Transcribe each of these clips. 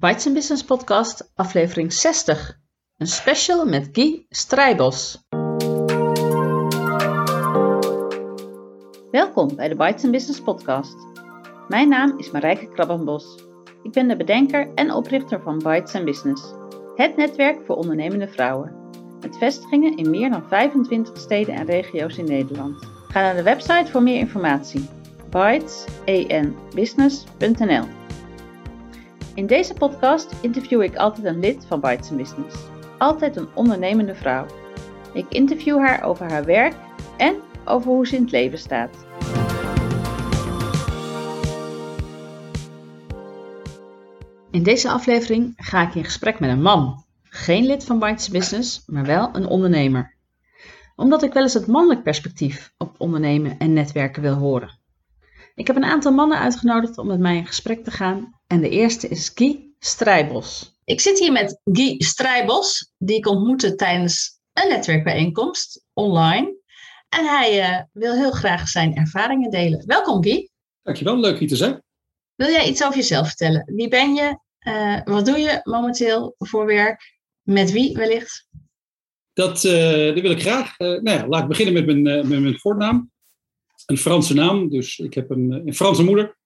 Bites Business Podcast, aflevering 60. Een special met Guy Strijbos. Welkom bij de Bites Business Podcast. Mijn naam is Marijke Krabbenbos. Ik ben de bedenker en oprichter van Bites Business, het netwerk voor ondernemende vrouwen. Met vestigingen in meer dan 25 steden en regio's in Nederland. Ga naar de website voor meer informatie. bitesen-business.nl In deze podcast interview ik altijd een lid van Bites Business. Altijd een ondernemende vrouw. Ik interview haar over haar werk en over hoe ze in het leven staat. In deze aflevering ga ik in gesprek met een man. Geen lid van Bites Business, maar wel een ondernemer. Omdat ik wel eens het mannelijk perspectief op ondernemen en netwerken wil horen. Ik heb een aantal mannen uitgenodigd om met mij in gesprek te gaan. En de eerste is Guy Strijbos. Ik zit hier met Guy Strijbos, die ik ontmoette tijdens een netwerkbijeenkomst online. En hij uh, wil heel graag zijn ervaringen delen. Welkom Guy. Dankjewel, leuk hier te zijn. Wil jij iets over jezelf vertellen? Wie ben je? Uh, wat doe je momenteel voor werk? Met wie wellicht? Dat, uh, dat wil ik graag. nou ja, laat ik beginnen met mijn, met mijn voornaam. Een Franse naam, dus ik heb een, een Franse moeder.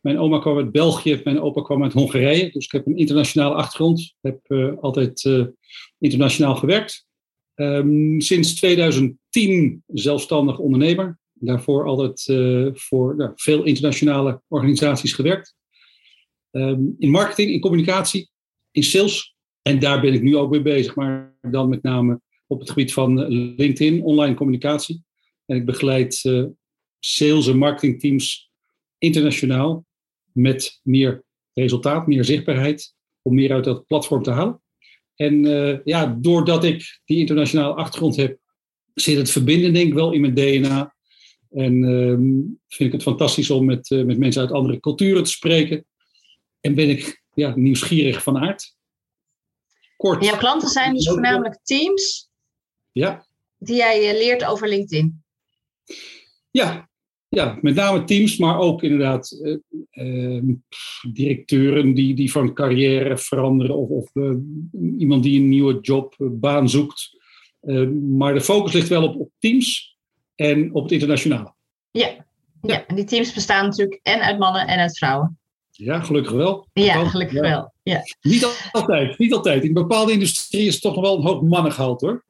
Mijn oma kwam uit België, mijn opa kwam uit Hongarije. Dus ik heb een internationale achtergrond. Ik heb altijd internationaal gewerkt. Um, sinds 2010 zelfstandig ondernemer. Daarvoor altijd uh, voor nou, veel internationale organisaties gewerkt. Um, in marketing, in communicatie, in sales. En daar ben ik nu ook mee bezig, maar dan met name op het gebied van LinkedIn, online communicatie. En ik begeleid sales- en marketingteams internationaal met meer resultaat, meer zichtbaarheid, om meer uit dat platform te halen. En uh, ja, doordat ik die internationale achtergrond heb, zit het verbinden denk ik wel in mijn DNA. En uh, vind ik het fantastisch om met, uh, met mensen uit andere culturen te spreken. En ben ik ja, nieuwsgierig van aard. Kort. En jouw klanten zijn dus voornamelijk teams ja. die jij leert over LinkedIn? Ja, ja, met name teams, maar ook inderdaad uh, uh, directeuren die, die van carrière veranderen of, of uh, iemand die een nieuwe job, baan zoekt. maar de focus ligt wel op, op teams en op het internationale. Ja. ja, en die teams bestaan natuurlijk en uit mannen en uit vrouwen. Ja, gelukkig wel. Ja, gelukkig ja. wel. Ja. Niet altijd, niet altijd. In bepaalde industrie is het toch nog wel een hoog mannengehalte hoor.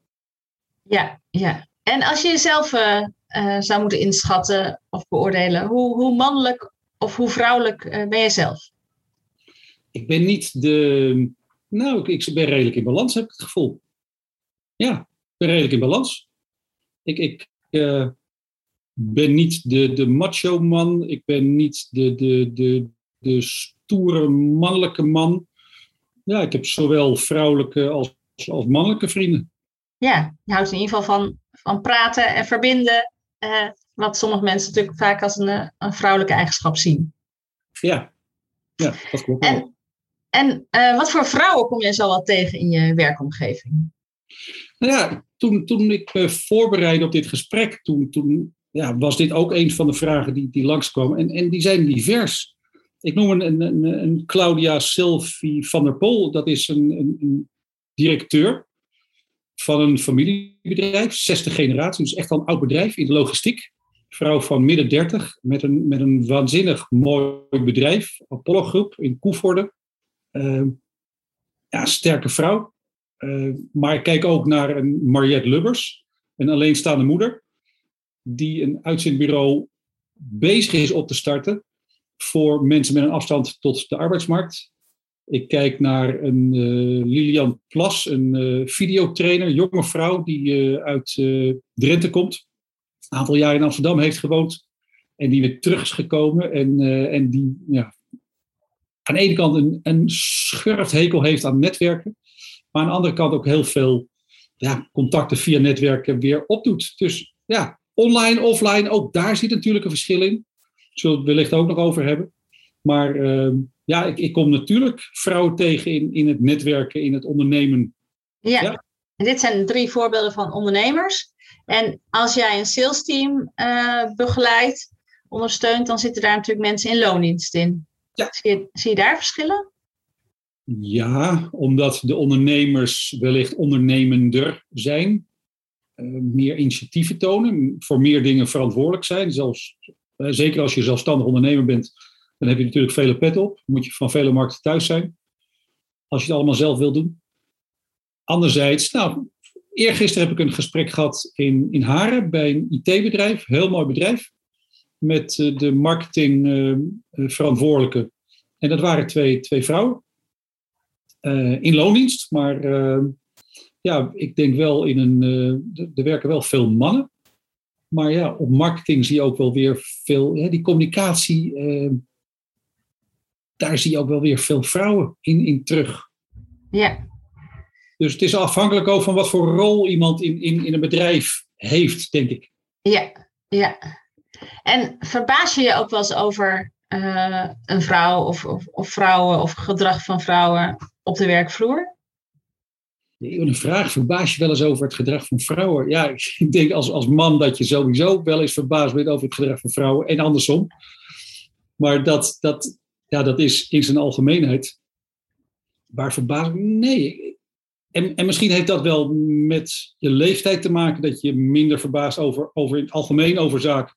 Ja, ja. En als je jezelf uh, zou moeten inschatten of beoordelen, hoe, hoe mannelijk of hoe vrouwelijk uh, ben jij zelf? Ik ben niet de. Nou, ik, ik ben redelijk in balans, heb ik het gevoel. Ja, ik ben redelijk in balans. Ik, ik uh, ben niet de, de macho man. Ik ben niet de, de, de, de stoere mannelijke man. Ja, ik heb zowel vrouwelijke als, als mannelijke vrienden. Ja, je houdt in ieder geval van, van praten en verbinden. Uh, wat sommige mensen natuurlijk vaak als een, een vrouwelijke eigenschap zien. Ja, ja dat klopt. En, en uh, wat voor vrouwen kom je zo wel tegen in je werkomgeving? Nou ja, toen, toen ik me voorbereidde op dit gesprek, toen, toen ja, was dit ook een van de vragen die, die langskwamen. En, en die zijn divers. Ik noem een, een, een Claudia Sylvie van der Pol. Dat is een, een, een directeur van een familiebedrijf, 60 generatie, dus echt al een oud bedrijf in de logistiek. Vrouw van midden 30 met een, met een waanzinnig mooi bedrijf, Apollo Groep in Koevoorde. Uh, ja, sterke vrouw. Uh, maar ik kijk ook naar een Mariette Lubbers, een alleenstaande moeder, die een uitzendbureau bezig is op te starten voor mensen met een afstand tot de arbeidsmarkt. Ik kijk naar een uh, Lilian Plas, een uh, videotrainer, jonge vrouw die uh, uit Drenthe komt. Een aantal jaar in Amsterdam heeft gewoond. En die weer terug is gekomen. En, en die ja, aan de ene kant een, een schurfthekel heeft aan netwerken. Maar aan de andere kant ook heel veel ja, contacten via netwerken weer opdoet. Dus ja, online, offline, ook daar zit natuurlijk een verschil in. Zullen we het wellicht ook nog over hebben. Maar ehm, ja, ik, ik kom natuurlijk vrouwen tegen in, in het netwerken, in het ondernemen. Ja. ja. En dit zijn drie voorbeelden van ondernemers. En als jij een sales team uh, begeleidt, ondersteunt, dan zitten daar natuurlijk mensen in loondienst in. Ja. Zie, je, zie je daar verschillen? Ja, omdat de ondernemers wellicht ondernemender zijn, eh, meer initiatieven tonen, voor meer dingen verantwoordelijk zijn. Zelfs, eh, zeker als je zelfstandig ondernemer bent, dan heb je natuurlijk vele pet op. moet je van vele markten thuis zijn. Als je het allemaal zelf wil doen. Anderzijds, nou, eergisteren heb ik een gesprek gehad in, in Haren bij een IT-bedrijf, heel mooi bedrijf, met eh, de marketingverantwoordelijke. en dat waren twee, twee vrouwen. in loondienst, maar ja, ik denk wel in een. Er werken wel veel mannen. Maar ja, op marketing zie je ook wel weer veel. Hè, die communicatie. Daar zie je ook wel weer veel vrouwen in, in terug. Ja. Dus het is afhankelijk ook van wat voor rol iemand in, in, in een bedrijf heeft, denk ik. Ja, ja. En verbaas je je ook wel eens over uh, een vrouw of, of, of vrouwen of gedrag van vrouwen op de werkvloer? Een vraag, verbaas je wel eens over het gedrag van vrouwen? Ja, ik denk als, als man dat je sowieso wel eens verbaasd bent over het gedrag van vrouwen en andersom. Maar dat, dat, ja, dat is in zijn algemeenheid. Waar verbaas Nee. En, en misschien heeft dat wel met je leeftijd te maken, dat je minder verbaast over, over in het algemeen over zaken.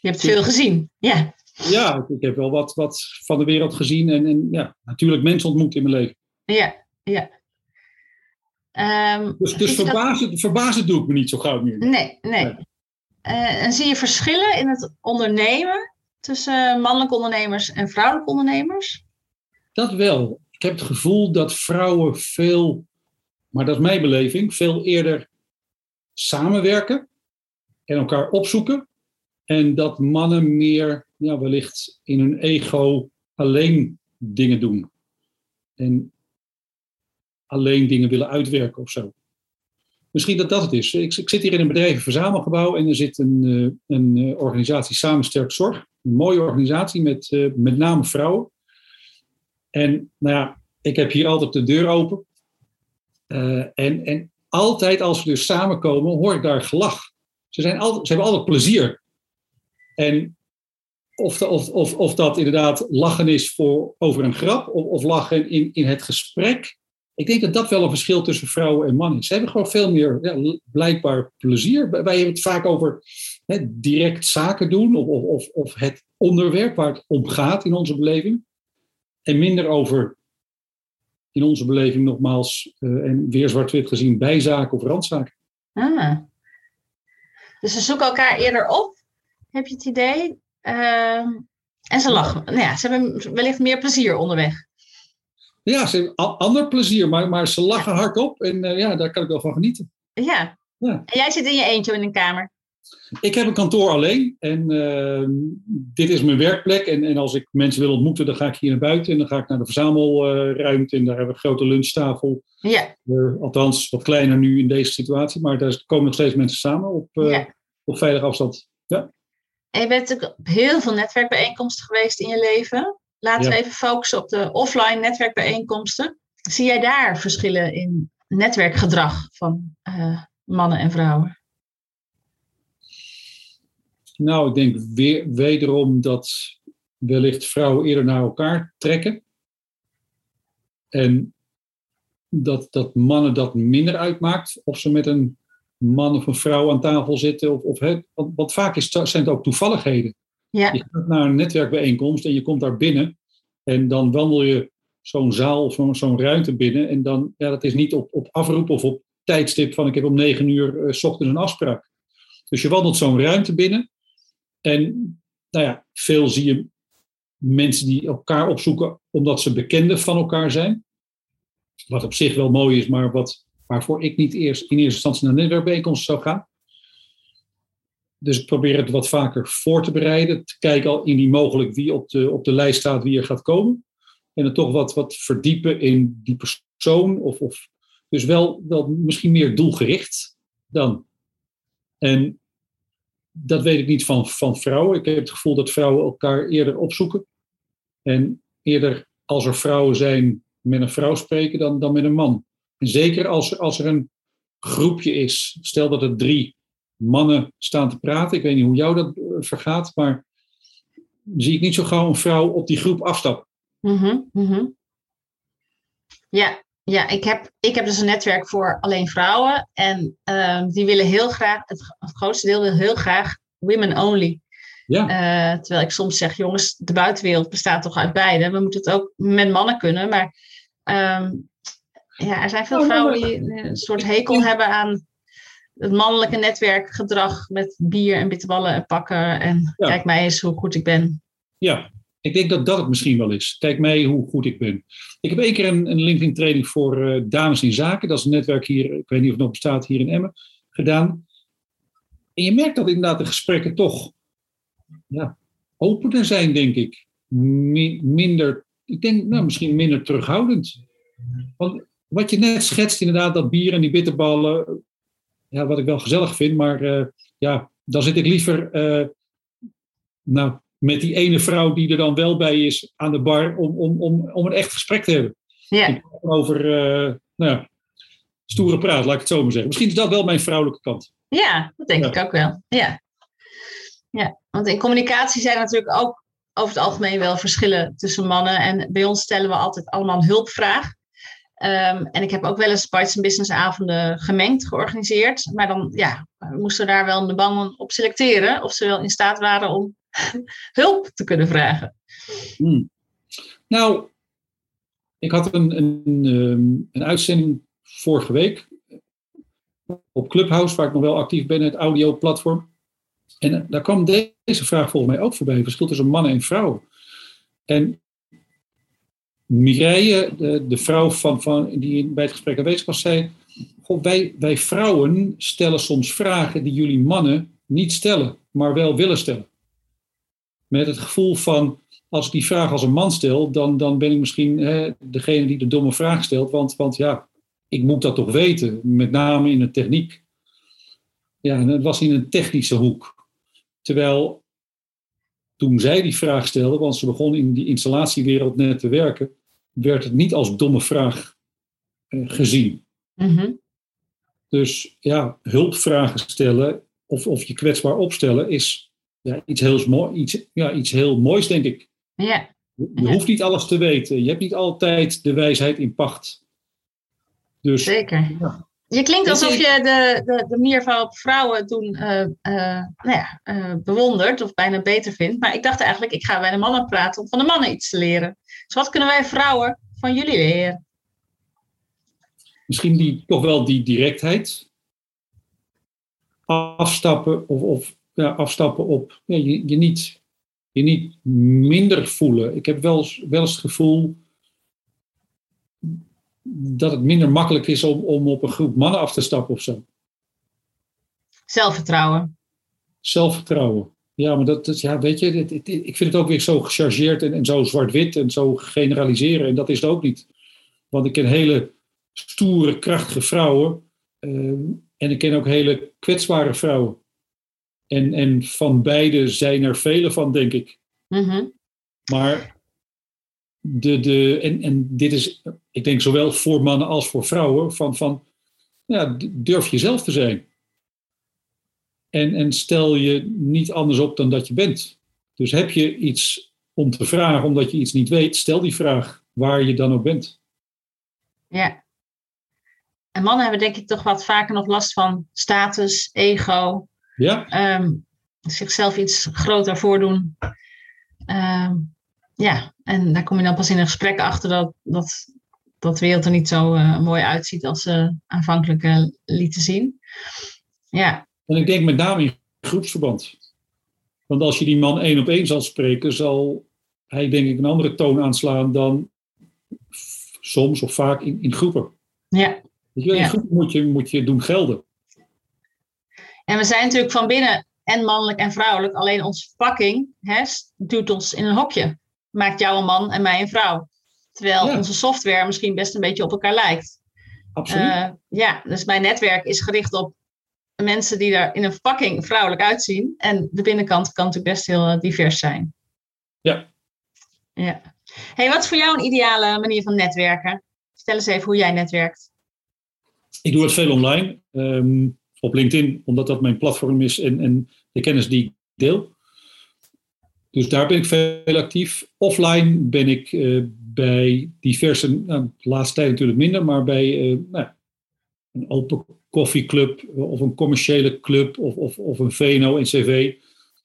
Je hebt veel gezien, ja. Ja, ik heb wel wat, wat van de wereld gezien en, en ja, natuurlijk mensen ontmoet in mijn leven. Ja, ja. Um, dus dus verbazen, dat... verbazen doe ik me niet zo gauw meer. Nee, nee. Uh, en zie je verschillen in het ondernemen tussen mannelijke ondernemers en vrouwelijke ondernemers? Dat wel. Ik heb het gevoel dat vrouwen veel, maar dat is mijn beleving, veel eerder samenwerken en elkaar opzoeken. En dat mannen meer, ja, wellicht in hun ego alleen dingen doen. En alleen dingen willen uitwerken of zo. Misschien dat dat het is. Ik, ik zit hier in een bedrijvenverzamelgebouw en er zit een, uh, een uh, organisatie Samen Sterk Zorg. Een mooie organisatie met uh, met name vrouwen. En nou ja, ik heb hier altijd de deur open. en, en altijd als we dus samenkomen, hoor ik daar gelach. Ze, zijn altijd, ze hebben altijd plezier. En of, de, of, of, of dat inderdaad lachen is voor, over een grap, of, of lachen in, in het gesprek. Ik denk dat dat wel een verschil tussen vrouwen en mannen is. Ze hebben gewoon veel meer blijkbaar plezier. Wij hebben het vaak over hè, direct zaken doen of, of, of het onderwerp waar het om gaat in onze beleving. En minder over, in onze beleving nogmaals, uh, en weer zwart-wit gezien, bijzaken of randzaken. Ah. Dus ze zoeken elkaar eerder op, heb je het idee? Uh, en ze lachen. Nou ja, ze hebben wellicht meer plezier onderweg. Ja, ze hebben ander plezier, maar, maar ze lachen hardop en uh, ja, daar kan ik wel van genieten. Ja. ja. En jij zit in je eentje in een kamer? Ik heb een kantoor alleen en uh, dit is mijn werkplek. En, en als ik mensen wil ontmoeten, dan ga ik hier naar buiten en dan ga ik naar de verzamelruimte en daar hebben we een grote lunchtafel. Ja. Uh, althans, wat kleiner nu in deze situatie, maar daar komen nog steeds mensen samen op, uh, ja. op veilige afstand. Ja. En je bent natuurlijk op heel veel netwerkbijeenkomsten geweest in je leven. Laten we even focussen op de offline netwerkbijeenkomsten. Zie jij daar verschillen in netwerkgedrag van uh, mannen en vrouwen? Nou, ik denk weer, wederom dat wellicht vrouwen eerder naar elkaar trekken. En dat, dat mannen dat minder uitmaakt. Of ze met een man of een vrouw aan tafel zitten. Of, of want vaak is, zijn het ook toevalligheden. Ja. Je gaat naar een netwerkbijeenkomst en je komt daar binnen. En dan wandel je zo'n zaal of zo'n ruimte binnen. En dan, ja, dat is niet op, op afroep of op tijdstip van ik heb om negen uur uh, s ochtends een afspraak. Dus je wandelt zo'n ruimte binnen. En nou ja, veel zie je mensen die elkaar opzoeken omdat ze bekenden van elkaar zijn. Wat op zich wel mooi is, maar wat, waarvoor ik niet eerst in eerste instantie naar netwerkbijeenkomsten zou gaan. Dus ik probeer het wat vaker voor te bereiden. Te kijken al indien mogelijk wie op de, op de lijst staat wie er gaat komen. En dan toch wat, wat verdiepen in die persoon. Of, of, dus wel, wel misschien meer doelgericht dan. En dat weet ik niet van, van vrouwen. Ik heb het gevoel dat vrouwen elkaar eerder opzoeken. En eerder als er vrouwen zijn met een vrouw spreken dan, dan met een man. Zeker als, als er een groepje is. Stel dat er drie mannen staan te praten. Ik weet niet hoe jou dat eh, vergaat, maar zie ik niet zo gauw een vrouw op die groep afstappen. Mm -hmm, Ja, ja ik, heb, ik heb dus een netwerk voor alleen vrouwen. En ehm, die willen heel graag, het, het, grootste deel wil heel graag women only. Ja. Uh, terwijl ik soms zeg, jongens, de buitenwereld bestaat toch uit beide. We moeten het ook met mannen kunnen. Maar ehm, ja, er zijn veel vrouwen die een soort hekel hebben aan het mannelijke netwerkgedrag met bier en bitterballen en pakken. En kijk mij eens hoe goed ik ben. Ja, ik denk dat dat het misschien wel is. Kijk mij hoe goed ik ben. Ik heb één keer een, een LinkedIn training voor uh, dames in zaken. Dat is een netwerk hier, ik weet niet of het nog bestaat, hier in Emmen, gedaan. En je merkt dat inderdaad de gesprekken toch ja, opener zijn, denk ik. minder, ik denk nou, misschien minder terughoudend. Want wat je net schetst, inderdaad, dat bier en die bitterballen, ja, wat ik wel gezellig vind, maar uh, ja, dan zit ik liever uh, nou, met die ene vrouw die er dan wel bij is aan de bar om, om, om, om een echt gesprek te hebben. Ja. Over uh, nou ja, stoere praat, laat ik het zo maar zeggen. Misschien is dat wel mijn vrouwelijke kant. Ja, dat denk ik ook wel. Ja. ja, want in communicatie zijn natuurlijk ook over het algemeen wel verschillen tussen mannen. En bij ons stellen we altijd allemaal een hulpvraag. Um, en ik heb ook wel eens Bites Business avonden gemengd georganiseerd. Maar dan ja, we moesten daar wel de bang op selecteren of ze wel in staat waren om hulp te kunnen vragen. Hmm. Nou, ik had een, een, ehm, een uitzending vorige week op Clubhouse, waar ik nog wel actief ben, het audio-platform. En eh, daar kwam deze vraag volgens mij ook voorbij: het verschil tussen mannen en vrouwen. En Mireille, de, de vrouw van, van, die bij het gesprek aanwezig was, zei: wij, wij vrouwen stellen soms vragen die jullie mannen niet stellen, maar wel willen stellen. Met het gevoel van: als ik die vraag als een man stel, dan, dan ben ik misschien hè, degene die de domme vraag stelt, want, want ja, ik moet dat toch weten, met name in de techniek. Ja, en het was in een technische hoek. Terwijl toen zij die vraag stelde, want ze begon in die installatiewereld net te werken, werd het niet als domme vraag eh, gezien. Mhm. Dus ja, hulpvragen stellen of, of je kwetsbaar opstellen is ja, iets, heel mooi, iets, ja, iets heel moois, denk ik. Ja. Je hoeft niet alles te weten. Je hebt niet altijd de wijsheid in pacht. Dus, Zeker. Ja. Je klinkt alsof je de, de, de manier waarop vrouwen doen uh, uh, nou ja, uh, bewondert of bijna beter vindt. Maar ik dacht eigenlijk, ik ga bij de mannen praten om van de mannen iets te leren. Dus wat kunnen wij vrouwen van jullie leren? Misschien die, toch wel die directheid. Afstappen of, of ja, afstappen op ja, je, je, niet, je niet minder voelen. Ik heb wel eens, wel eens het gevoel dat het minder makkelijk is om, om op een groep mannen af te stappen of zo. Zelfvertrouwen. Zelfvertrouwen. Ja, maar dat, is, ja, weet je, ik vind het ook weer zo gechargeerd en, en zo zwart-wit en zo generaliseren. En dat is het ook niet. Want ik ken hele stoere, krachtige vrouwen. Ehm, en ik ken ook hele kwetsbare vrouwen. En, en van beide zijn er vele van, denk ik. Mhm. Maar de, de, en, en dit is, ik denk, zowel voor mannen als voor vrouwen, van, van ja, durf jezelf te zijn. En, en stel je niet anders op dan dat je bent. Dus heb je iets om te vragen omdat je iets niet weet, stel die vraag waar je dan ook bent. Ja. En mannen hebben denk ik toch wat vaker nog last van status, ego. Ja. Um, zichzelf iets groter voordoen. Um, ja, en daar kom je dan pas in een gesprek achter dat, dat, dat de wereld er niet zo uh, mooi uitziet als ze aanvankelijk uh, lieten zien. Ja. En ik denk met name in groepsverband. Want als je die man één op één zal spreken, zal hij denk ik een andere toon aanslaan dan soms of vaak in, in groepen. Ja. Dus in ja. groepen moet je, moet je doen gelden. En we zijn natuurlijk van binnen en mannelijk en vrouwelijk. Alleen onze verpakking hè, duwt ons in een hokje maakt jou een man en mij een vrouw. Terwijl onze software misschien best een beetje op elkaar lijkt. Absoluut. Uh, ja, dus mijn netwerk is gericht op mensen die er in een verpakking vrouwelijk uitzien. En de binnenkant kan natuurlijk best heel eh, divers zijn. Ja. Ja. Hey, wat is voor jou een ideale manier van netwerken? Stel eens even hoe jij netwerkt. Ik doe het veel online. Um, op LinkedIn, omdat dat mijn platform is en, en de kennis die ik deel. Dus daar ben ik veel actief. Offline ben ik uh, bij diverse, nou, de laatste tijd natuurlijk minder, maar bij nou, een open koffieclub of een commerciële club of, of, of een VNO-NCV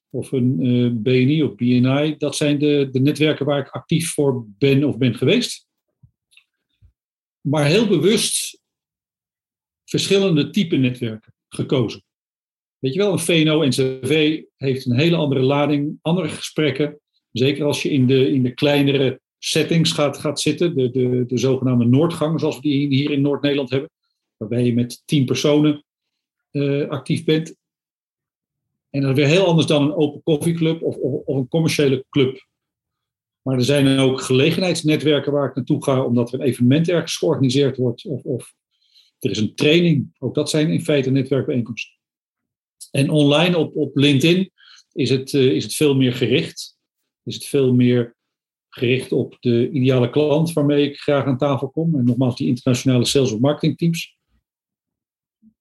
of een uh, BNI of BNI. Dat zijn de, de netwerken waar ik actief voor ben of ben geweest. Maar heel bewust verschillende type netwerken gekozen. Weet je wel, een VNO-NCV heeft een hele andere lading, andere gesprekken. Zeker als je in de, in de kleinere settings gaat, gaat zitten, de, de, de zogenaamde Noordgang, zoals we die hier in Noord-Nederland hebben waarbij je met tien personen uh, actief bent. En dat is weer heel anders dan een open koffieclub of, of, of, een commerciële club. Maar er zijn ook gelegenheidsnetwerken waar ik naartoe ga, omdat er een evenement ergens georganiseerd wordt. Of, of er is een training. Ook dat zijn in feite netwerkbijeenkomsten. En online op, op LinkedIn is het, uh, is het veel meer gericht. Is het veel meer gericht op de ideale klant waarmee ik graag aan tafel kom. En nogmaals, die internationale sales- of marketingteams.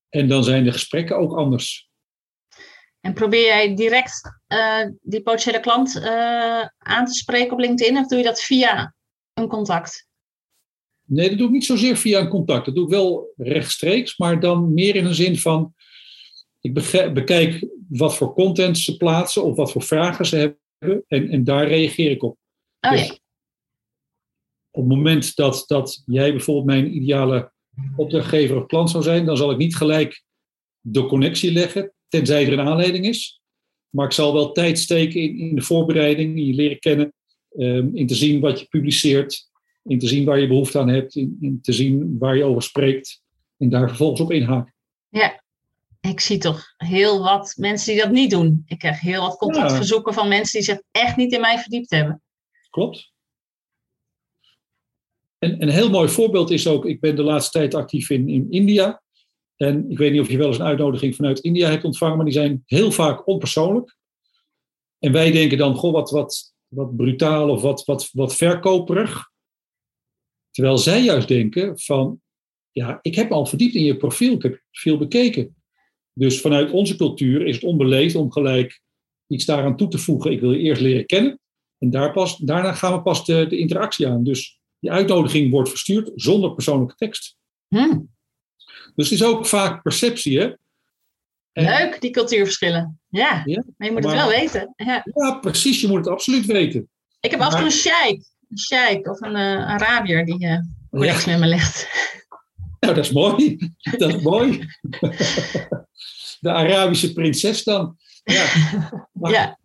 En dan zijn de gesprekken ook anders. En probeer jij direct uh, die potentiële klant uh, aan te spreken op LinkedIn of doe je dat via een contact? Nee, dat doe ik niet zozeer via een contact. Dat doe ik wel rechtstreeks, maar dan meer in een zin van: ik bekijk wat voor content ze plaatsen of wat voor vragen ze hebben en, en daar reageer ik op. Oh, dus. Op het moment dat, dat jij bijvoorbeeld mijn ideale opdrachtgever of klant zou zijn, dan zal ik niet gelijk de connectie leggen, tenzij er een aanleiding is. Maar ik zal wel tijd steken in, in de voorbereiding, in je leren kennen, um, in te zien wat je publiceert, in te zien waar je behoefte aan hebt, in, in te zien waar je over spreekt en daar vervolgens op inhaken. Ja, ik zie toch heel wat mensen die dat niet doen. Ik krijg heel wat contactverzoeken van mensen die zich echt niet in mij verdiept hebben. Klopt. En een heel mooi voorbeeld is ook, ik ben de laatste tijd actief in, in India. En ik weet niet of je wel eens een uitnodiging vanuit India hebt ontvangen, maar die zijn heel vaak onpersoonlijk. En wij denken dan, goh, wat, wat, wat brutaal of wat, wat, wat verkoperig. Terwijl zij juist denken van, ja, ik heb al verdiept in je profiel, ik heb veel bekeken. Dus vanuit onze cultuur is het onbeleefd om gelijk iets daaraan toe te voegen. Ik wil je eerst leren kennen en daar pas, daarna gaan we pas de, de interactie aan. Dus die uitnodiging wordt verstuurd zonder persoonlijke tekst. Hmm. Dus het is ook vaak perceptie, hè? Leuk, die cultuurverschillen. Ja, ja maar je moet het wel weten. Ja. ja. precies. Je moet het absoluut weten. Ik heb toe een sheik. Een sheik of een uh, Arabier die uh, met me legt. Nou, dat is mooi. Dat is mooi. De Arabische prinses dan. Ja. ja.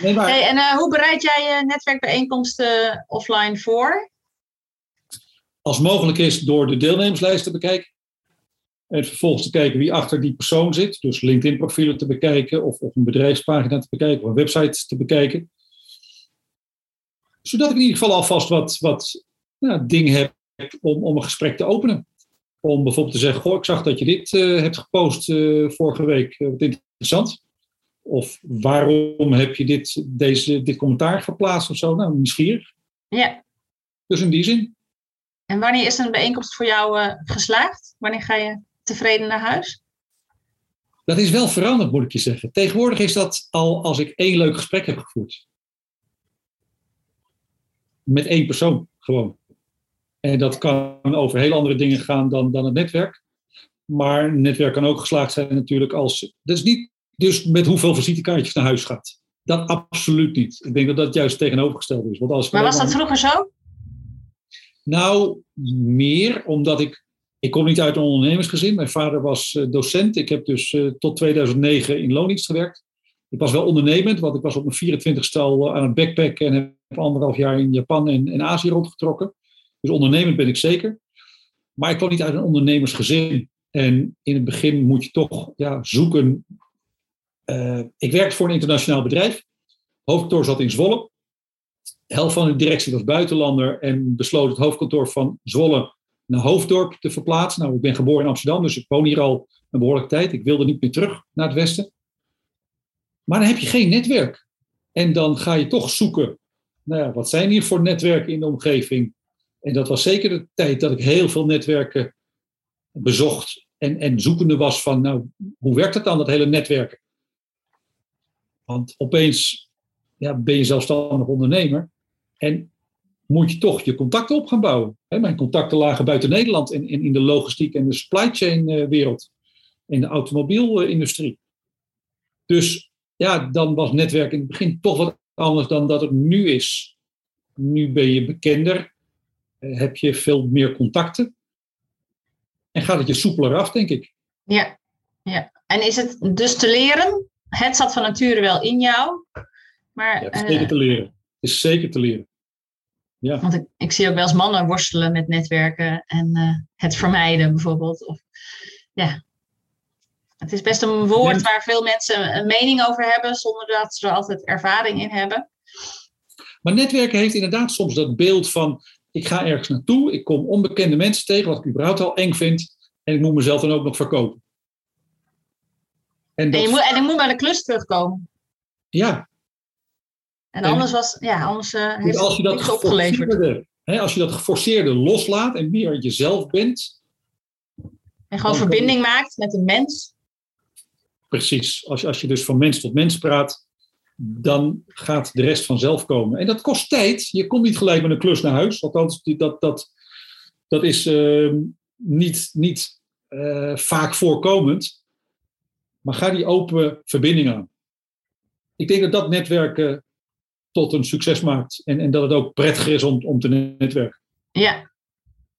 Nee, maar... hey, en uh, hoe bereid jij je netwerkbijeenkomsten offline voor? als mogelijk is door de deelnemerslijst te bekijken. En vervolgens te kijken wie achter die persoon zit. Dus LinkedIn-profielen te bekijken, of, of een bedrijfspagina te bekijken, of een website te bekijken. Zodat ik in ieder geval alvast wat, wat nou, dingen heb om, om een gesprek te openen. Om bijvoorbeeld te zeggen: Goh, ik zag dat je dit uh, hebt gepost uh, vorige week. Uh, wat interessant. Of waarom heb je dit, deze, dit commentaar geplaatst of zo? Nou, nieuwsgierig. Ja. Dus in die zin. En wanneer is een bijeenkomst voor jou uh, geslaagd? Wanneer ga je tevreden naar huis? Dat is wel veranderd, moet ik je zeggen. Tegenwoordig is dat al als ik één leuk gesprek heb gevoerd. Met één persoon, gewoon. En dat kan over heel andere dingen gaan dan, dan het netwerk. Maar een netwerk kan ook geslaagd zijn natuurlijk als... Dat is niet dus met hoeveel visitekaartjes naar huis gaat. Dat absoluut niet. Ik denk dat dat juist tegenovergesteld is. Want als maar was dat vroeger zo? Nou, meer omdat ik. Ik kom niet uit een ondernemersgezin. Mijn vader was uh, docent. Ik heb dus uh, tot 2009 in loondienst gewerkt. Ik was wel ondernemend, want ik was op mijn 24 stel aan het backpacken en heb anderhalf jaar in Japan en, en Azië rondgetrokken. Dus ondernemend ben ik zeker. Maar ik kwam niet uit een ondernemersgezin. En in het begin moet je toch ja, zoeken. Uh, ik werkte voor een internationaal bedrijf. Hoofdkantoor zat in Zwolle helft van de directie was buitenlander en besloot het hoofdkantoor van Zwolle naar Hoofddorp te verplaatsen. Nou, ik ben geboren in Amsterdam, dus ik woon hier al een behoorlijke tijd. Ik wilde niet meer terug naar het westen. Maar dan heb je geen netwerk. En dan ga je toch zoeken, nou ja, wat zijn hier voor netwerken in de omgeving? En dat was zeker de tijd dat ik heel veel netwerken bezocht en, en zoekende was van, nou, hoe werkt het dan, dat hele netwerken? Want opeens ja, ben je zelfstandig ondernemer. En moet je toch je contacten op gaan bouwen. mijn contacten lagen buiten Nederland in, in, de logistiek en de supply chain eh, wereld. In de automobielindustrie. Dus ja, dan was netwerk in het begin toch wat anders dan dat het nu is. Nu ben je bekender, heb je veel meer contacten. En gaat het je soepeler af, denk ik. Ja, ja. En is het dus te leren? Het zat van nature wel in jou. Maar, ja, het is zeker eh, te leren. Het is zeker te leren. Ja. Want ik, ik zie ook wel eens mannen worstelen met netwerken en uh, het vermijden bijvoorbeeld. Of, ja. Het is best een woord waar veel mensen een mening over hebben, zonder dat ze er altijd ervaring in hebben. Maar netwerken heeft inderdaad soms dat beeld van: ik ga ergens naartoe, ik kom onbekende mensen tegen, wat ik überhaupt al eng vind, en ik moet mezelf dan ook nog verkopen. En, dat... en, je moet, en ik moet bij de klus terugkomen. Ja, en anders, was, ja, anders uh, heeft als je dat niks opgeleverd. Hè, als je dat geforceerde loslaat en meer jezelf bent. En gewoon verbinding maakt met een mens. Precies. Als als je dus van mens tot mens praat, dan gaat de rest vanzelf komen. En dat kost tijd. Je komt niet gelijk met een klus naar huis. Althans, dat, dat, dat is uh, niet, niet uh, vaak voorkomend. Maar ga die open verbinding aan. Ik denk dat dat netwerken tot een succes maakt. En, en dat het ook prettig is om, om te netwerken. Ja,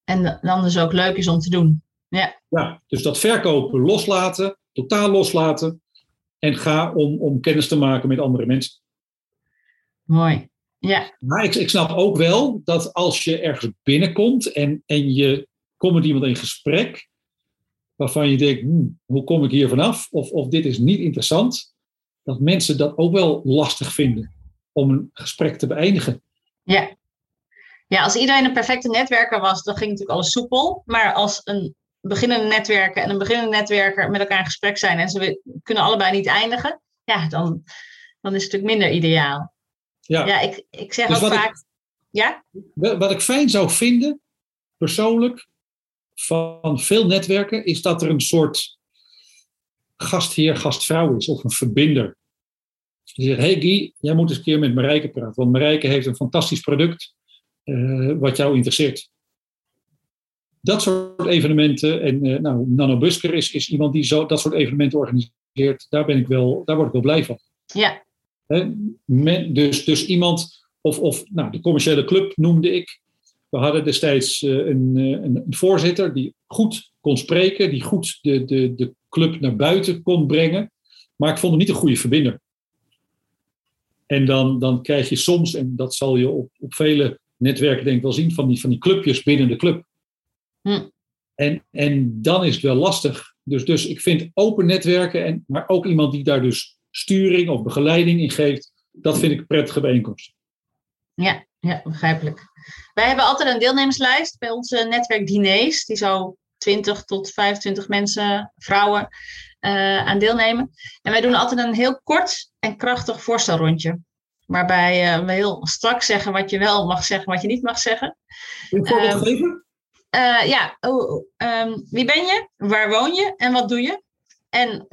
en dan dus ook leuk is om te doen. Ja, ja dus dat verkopen loslaten, totaal loslaten. En ga om, om kennis te maken met andere mensen. Mooi. Ja. Maar ik, ik snap ook wel dat als je ergens binnenkomt en, en je komt met iemand in gesprek, waarvan je denkt, hmm, hoe kom ik hier vanaf? Of, of dit is niet interessant, dat mensen dat ook wel lastig vinden om een gesprek te beëindigen. Ja. ja, als iedereen een perfecte netwerker was, dan ging natuurlijk alles soepel. Maar als een beginnende netwerker en een beginnende netwerker met elkaar in gesprek zijn en ze kunnen allebei niet eindigen, ja, dan, dan is het natuurlijk minder ideaal. Ja, ja ik, ik zeg dus ook vaak. Ik, ja? Wat ik fijn zou vinden, persoonlijk, van veel netwerken, is dat er een soort gastheer, gastvrouw is of een verbinder. Die zegt, hey Guy, jij moet eens een keer met Marijke praten. Want Marijke heeft een fantastisch product uh, wat jou interesseert. Dat soort evenementen. En uh, nou, Nano Busker is, is iemand die zo, dat soort evenementen organiseert. Daar, ben ik wel, daar word ik wel blij van. Ja. dus, dus iemand, of, of nou, de commerciële club noemde ik. We hadden destijds uh, een, een, een, voorzitter die goed kon spreken, die goed de, de, de club naar buiten kon brengen. Maar ik vond hem niet een goede verbinder. En dan, dan krijg je soms, en dat zal je op, op vele netwerken denk ik wel zien, van die, van die clubjes binnen de club. Hm. En, en dan is het wel lastig. Dus, dus ik vind open netwerken, en, maar ook iemand die daar dus sturing of begeleiding in geeft, dat vind ik prettige bijeenkomsten. Ja, ja, begrijpelijk. Wij hebben altijd een deelnemerslijst bij onze netwerkdiners, die zo 20 tot 25 mensen, vrouwen, uh, aan deelnemen. En wij doen altijd een heel kort en krachtig voorstelrondje. Waarbij uh, we heel strak zeggen wat je wel mag zeggen, wat je niet mag zeggen. Kun je een voorbeeld geven? Uh, ja, oh, um, wie ben je? Waar woon je? En wat doe je? En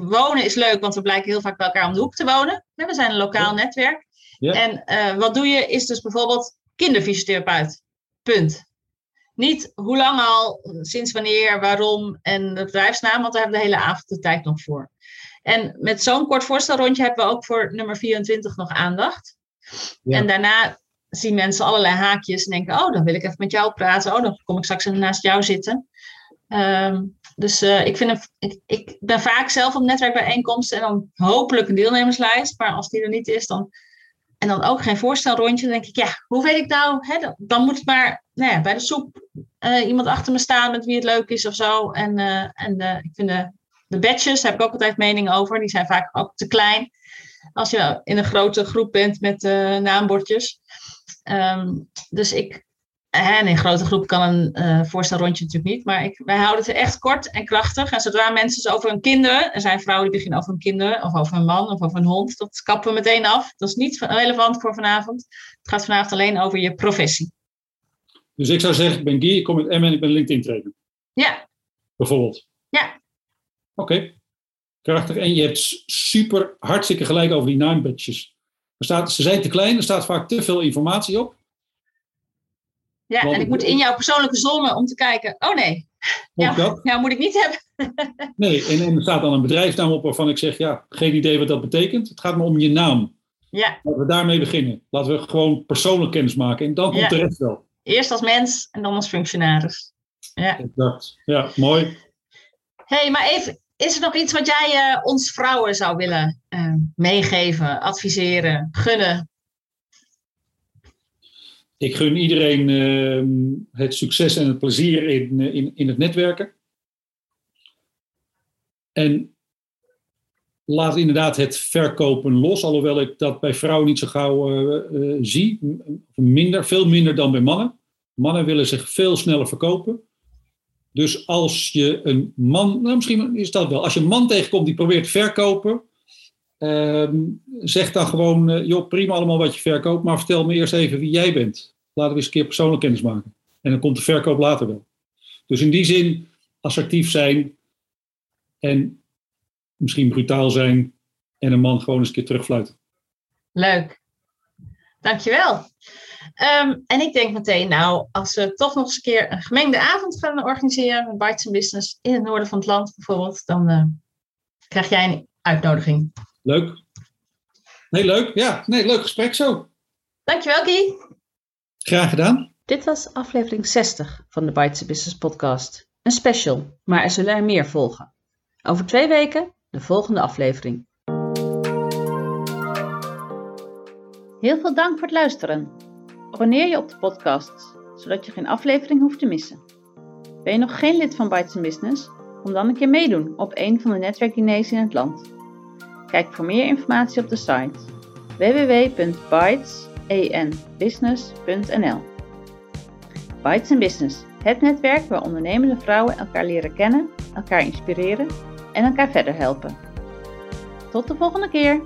wonen is leuk, want we blijken heel vaak bij elkaar om de hoek te wonen. We zijn een lokaal netwerk. Ja. En wat doe je is dus bijvoorbeeld kinderfysiotherapeut. Punt. Niet hoe lang al, sinds wanneer, waarom en de bedrijfsnaam, want daar hebben we de hele avond de tijd nog voor. En met zo'n kort voorstelrondje hebben we ook voor nummer 24 nog aandacht. En daarna zien mensen allerlei haakjes en denken, oh, dan wil ik even met jou praten. Oh, dan kom ik straks naast jou zitten. Ehm, dus uh, ik, vind ik, ik ben vaak zelf op netwerkbijeenkomsten en dan hopelijk een deelnemerslijst. Maar als die er niet is, dan en dan ook geen voorstelrondje. Dan denk ik, ja, hoe weet ik nou? Hè, dan, moet het maar nou ja, bij de soep uh, iemand achter me staan met wie het leuk is of zo. En, uh, en ik vind de, de badges, daar heb ik ook altijd mening over. Die zijn vaak ook te klein. Als je in een grote groep bent met naambordjes. Um, dus ik, en in grote groep kan een uh, voorstelrondje natuurlijk niet. Maar ik, wij houden het echt kort en krachtig. En zodra mensen het over hun kinderen. Er zijn vrouwen die beginnen over hun kinderen. Of over een man of over een hond. Dat kappen we meteen af. Dat is niet relevant voor vanavond. Het gaat vanavond alleen over je professie. Dus ik zou zeggen, ik ben Guy, ik kom met M en ik ben LinkedIn trainer. Ja. Bijvoorbeeld. Ja. Oké. Krachtig. En je hebt super hartstikke gelijk over die nine badges. Er staat, ze zijn te klein, er staat vaak te veel informatie op. Ja, Want- en ik moet in jouw persoonlijke zone om te kijken. Oh nee, ja, dat. ja, moet ik niet hebben. Nee, en, en er staat dan een bedrijfsnaam op waarvan ik zeg, ja, geen idee wat dat betekent. Het gaat me om je naam. Ja, Laten we daarmee beginnen. Laten we gewoon persoonlijk kennis maken. En dan komt Ja. de rest wel. eerst als mens en dan als functionaris. Ja. Exact. Ja, mooi. hey, maar even, is er nog iets wat jij eh, ons vrouwen zou willen eh, meegeven, adviseren, gunnen? Ik gun iedereen ehm, het succes en het plezier in, eh, in, in het netwerken. En laat inderdaad het verkopen los, alhoewel ik dat bij vrouwen niet zo gauw zie. Minder, veel minder dan bij mannen. Mannen willen zich veel sneller verkopen. Dus als je een man, nou misschien is dat wel, als je een man tegenkomt die probeert verkopen, ehm, zeg dan gewoon, eh, joh, prima allemaal wat je verkoopt, maar vertel me eerst even wie jij bent. Laten we eens een keer persoonlijk kennis maken. En dan komt de verkoop later wel. Dus in die zin assertief zijn en misschien brutaal zijn en een man gewoon eens een keer terugfluiten. Leuk. Dankjewel. Ehm en ik denk meteen, nou, als we toch nog eens een keer een gemengde avond gaan organiseren met Bites Business in het noorden van het land bijvoorbeeld, dan eh, krijg jij een uitnodiging. Leuk. Nee, leuk. Ja, nee, leuk gesprek zo. Dankjewel, Guy. Graag gedaan. Dit was aflevering 60 van de Bites Business podcast. Een special, maar er zullen er meer volgen. Over twee weken de volgende aflevering. Heel veel dank voor het luisteren. Abonneer je op de podcast, zodat je geen aflevering hoeft te missen. Ben je nog geen lid van Bites Business? Kom dan een keer meedoen op een van de netwerkdiners in het land. Kijk voor meer informatie op de site www.bytesenbusiness.nl Bites Business, het netwerk waar ondernemende vrouwen elkaar leren kennen, elkaar inspireren en elkaar verder helpen. Tot de volgende keer!